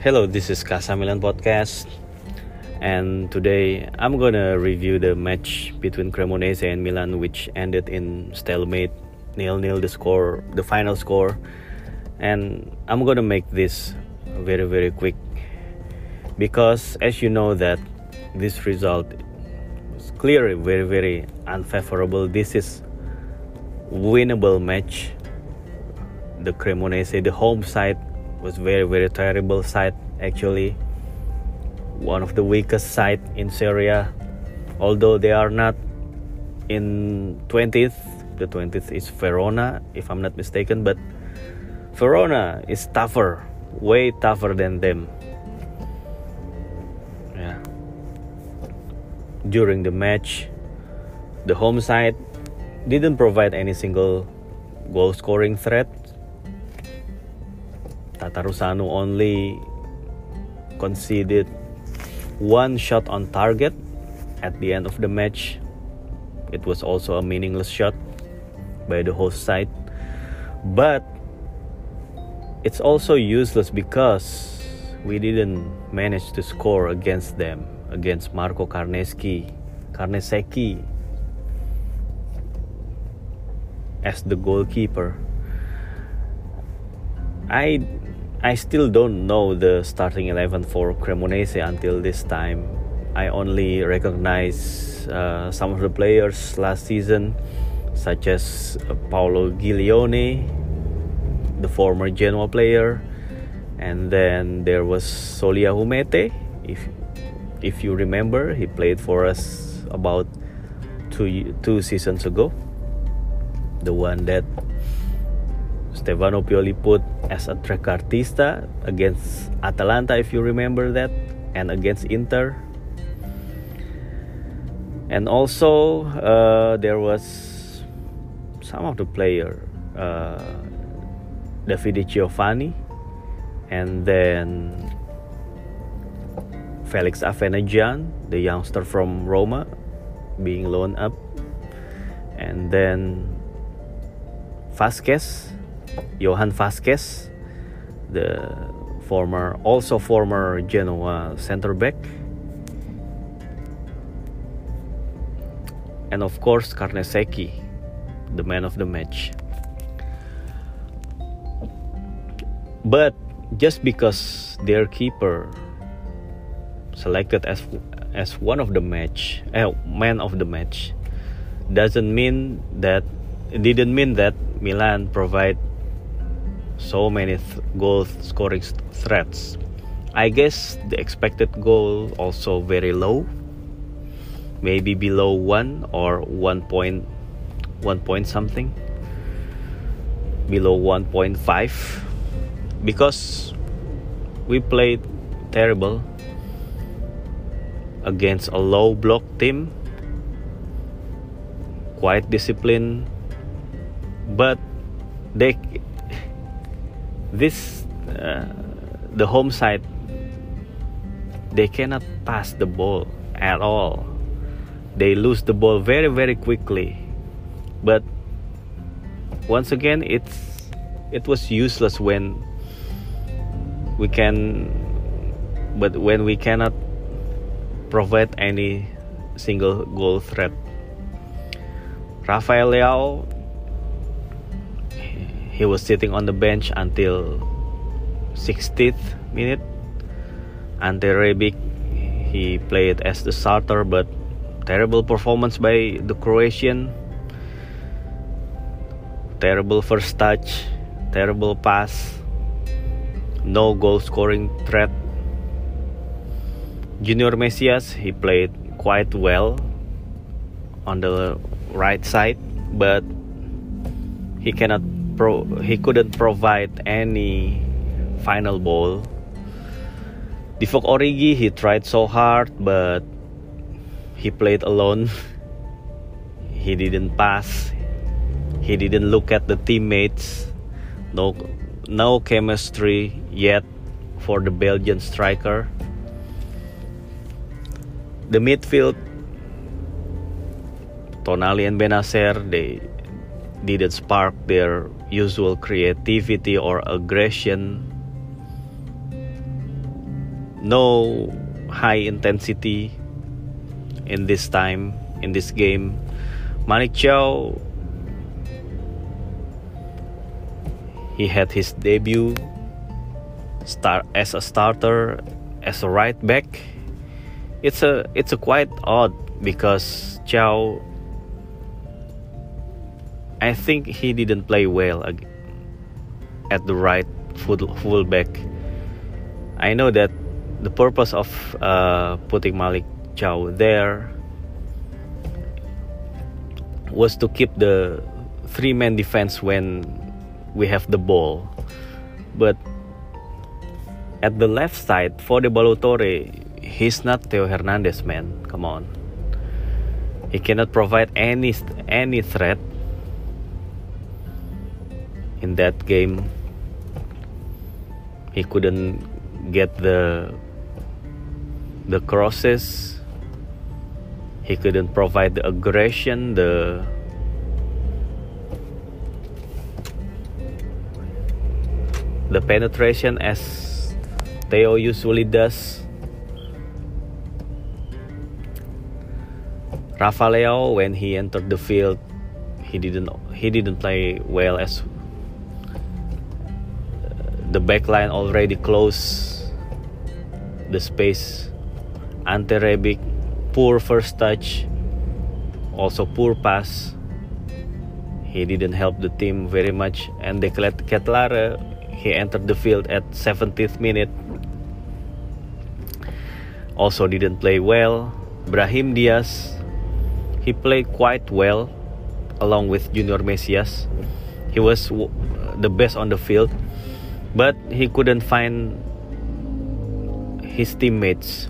Hello, this is Casa Milan Podcast, and today I'm gonna review the match between Cremonese and Milan, which ended in stalemate, nil-nil. The score, the final score, and I'm gonna make this very very quick because, as you know, that this result was clearly very very unfavorable. This is winnable match. The Cremonese, the home side was very very terrible side actually. One of the weakest side in Serie A. Although they are not in 20th the 20th is Verona if I'm not mistaken but Verona is tougher way tougher than them. Yeah. During the match the home side didn't provide any single goal scoring threat Tatarusanu only conceded one shot on target at the end of the match. It was also a meaningless shot by the host side. But it's also useless because we didn't manage to score against them, against Marco Carneschi, Carnesecchi as the goalkeeper. I I still don't know the starting 11 for Cremonese until this time. I only recognize uh, some of the players last season, such as Paolo Ghiglione, the former Genoa player, and then there was Soualiho Meïté. If if you remember, he played for us about two two seasons ago. The one that Stefano Pioli put as a trequartista against Atalanta, if you remember that, and against Inter. And also, uh, there was some of the player, uh, Davide Giovanni, and then Felix Avenajan, the youngster from Roma, being loaned up, and then Vasquez Johan Vasquez, the former, also former Genoa center back. And of course, Carnesecchi, the man of the match. But just because their keeper selected as as one of the match, uh, man of the match, doesn't mean that didn't mean that Milan provide so many th- goal scoring th- threats. I guess the expected goal also very low, maybe below one or one point, one point something, below one point five, because we played terrible against a low block team, quite disciplined, but they this uh, the home side they cannot pass the ball at all. They lose the ball very very quickly. But once again it's it was useless when we can but when we cannot provide any single goal threat. Rafael Leao he was sitting on the bench until 60th minute. Ante Rebic he played as the starter, but terrible performance by the Croatian. Terrible first touch, terrible pass, no goal scoring threat. Junior Messias he played quite well on the right side, but he cannot pro he couldn't provide any final ball. Divock Origi he tried so hard but he played alone. he didn't pass. He didn't look at the teammates. No no chemistry yet for the Belgian striker. The midfield Tonali and Bennacer they didn't spark their usual creativity or aggression no high intensity in this time in this game. Malick Thiaw he had his debut start as a starter as a right back. It's a it's a quite odd because Thiaw I think he didn't play well at the right full fullback. I know that the purpose of uh, putting Malick Thiaw there was to keep the three man defense when we have the ball. But at the left side, for the Ballo-Touré, he's not Theo Hernandez, man. Come on. He cannot provide any any threat in that game. He couldn't get the the crosses. He couldn't provide the aggression, the the penetration as Theo usually does. Rafa Leao when he entered the field he didn't he didn't play well as the back line already closed the space. Ante Rebic poor first touch also poor pass. He didn't help the team very much. And De Ketelaere he entered the field at 70th minute. Also didn't play well. Brahim Diaz he played quite well along with Junior Messias he was the best on the field but he couldn't find his teammates.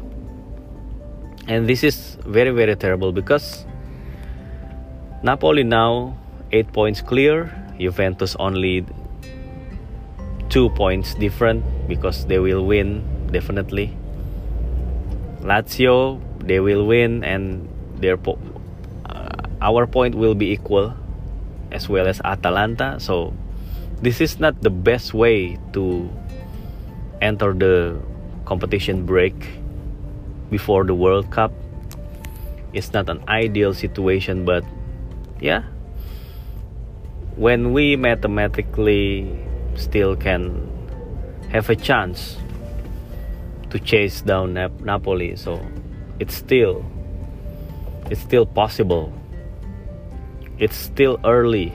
And this is very very terrible because Napoli now 8 points clear. Juventus only 2 points different because they will win definitely. Lazio they will win and their po- uh, our point will be equal as well as Atalanta. So this is not the best way to enter the competition break before the World Cup. It's not an ideal situation, but yeah, when we mathematically still can have a chance to chase down Nap- Napoli, so it's still it's still possible. It's still early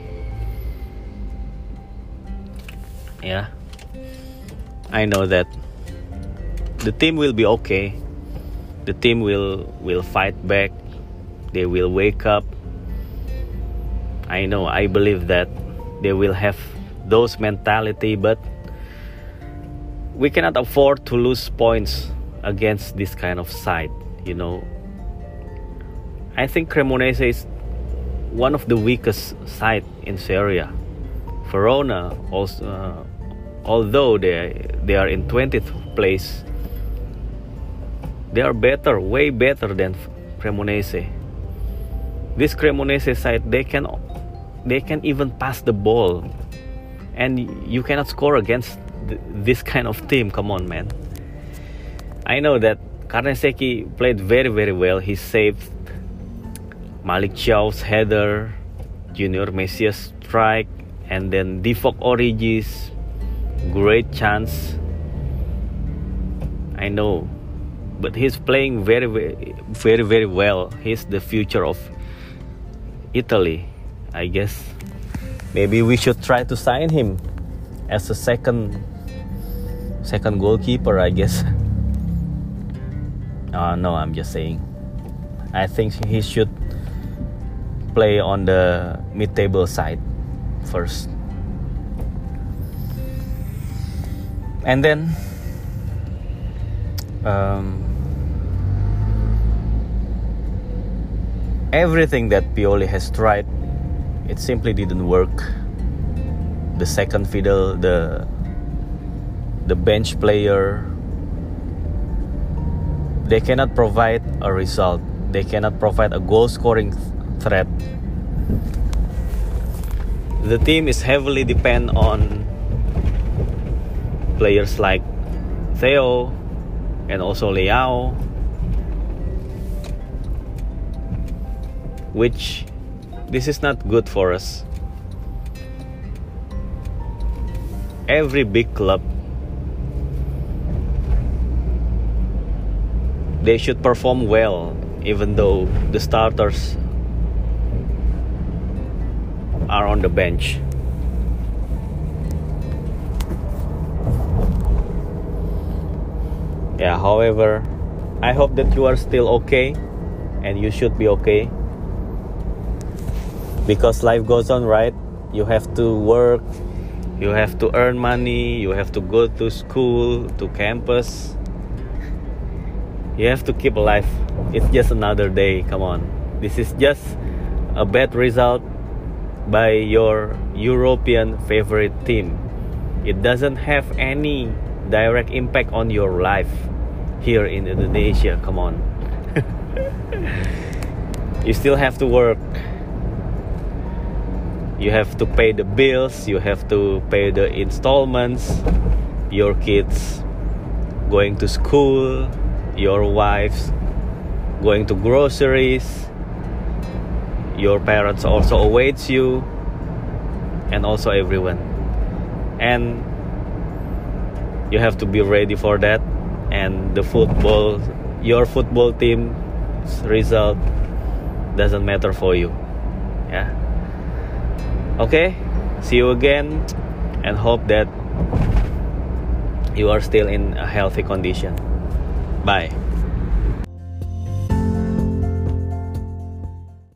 yeah. I know that the team will be okay. The team will will fight back. They will wake up. I know i believe that they will have those mentality but we cannot afford to lose points against this kind of side you know. I think cremonese is one of the weakest side in Serie Verona also uh, although they they are in 20th place they are better way better than Cremonese. This Cremonese side they can they can even pass the ball. And you cannot score against th this kind of team come on man. I know that Carnesecchi played very very well. He saved Malick Thiaw's header Junior Messias strike and then Divock Origi's great chance. I know, but he's playing very, very, very, very well. He's the future of Italy, I guess. Maybe we should try to sign him as a second, second goalkeeper. I guess. Uh, no, I'm just saying. I think he should play on the mid-table side first. And then um, everything that Pioli has tried it simply didn't work. The second fiddle the the bench player they cannot provide a result. They cannot provide a goal scoring threat. The team is heavily depend on players like Theo, and also Leao, which this is not good for us. Every big club they should perform well even though the starters are on the bench. Yeah, however, I hope that you are still okay and you should be okay because life goes on, right? You have to work, you have to earn money, you have to go to school, to campus. You have to keep alive. It's just another day, come on. This is just a bad result by your European favorite team. It doesn't have any direct impact on your life here in Indonesia. Come on. you still have to work. You have to pay the bills, you have to pay the installments, your kids going to school, your wives going to groceries, your parents also awaits you and also everyone and you have to be ready for that and the football your football team result doesn't matter for you. Yeah. Okay? See you again and hope that you are still in a healthy condition. Bye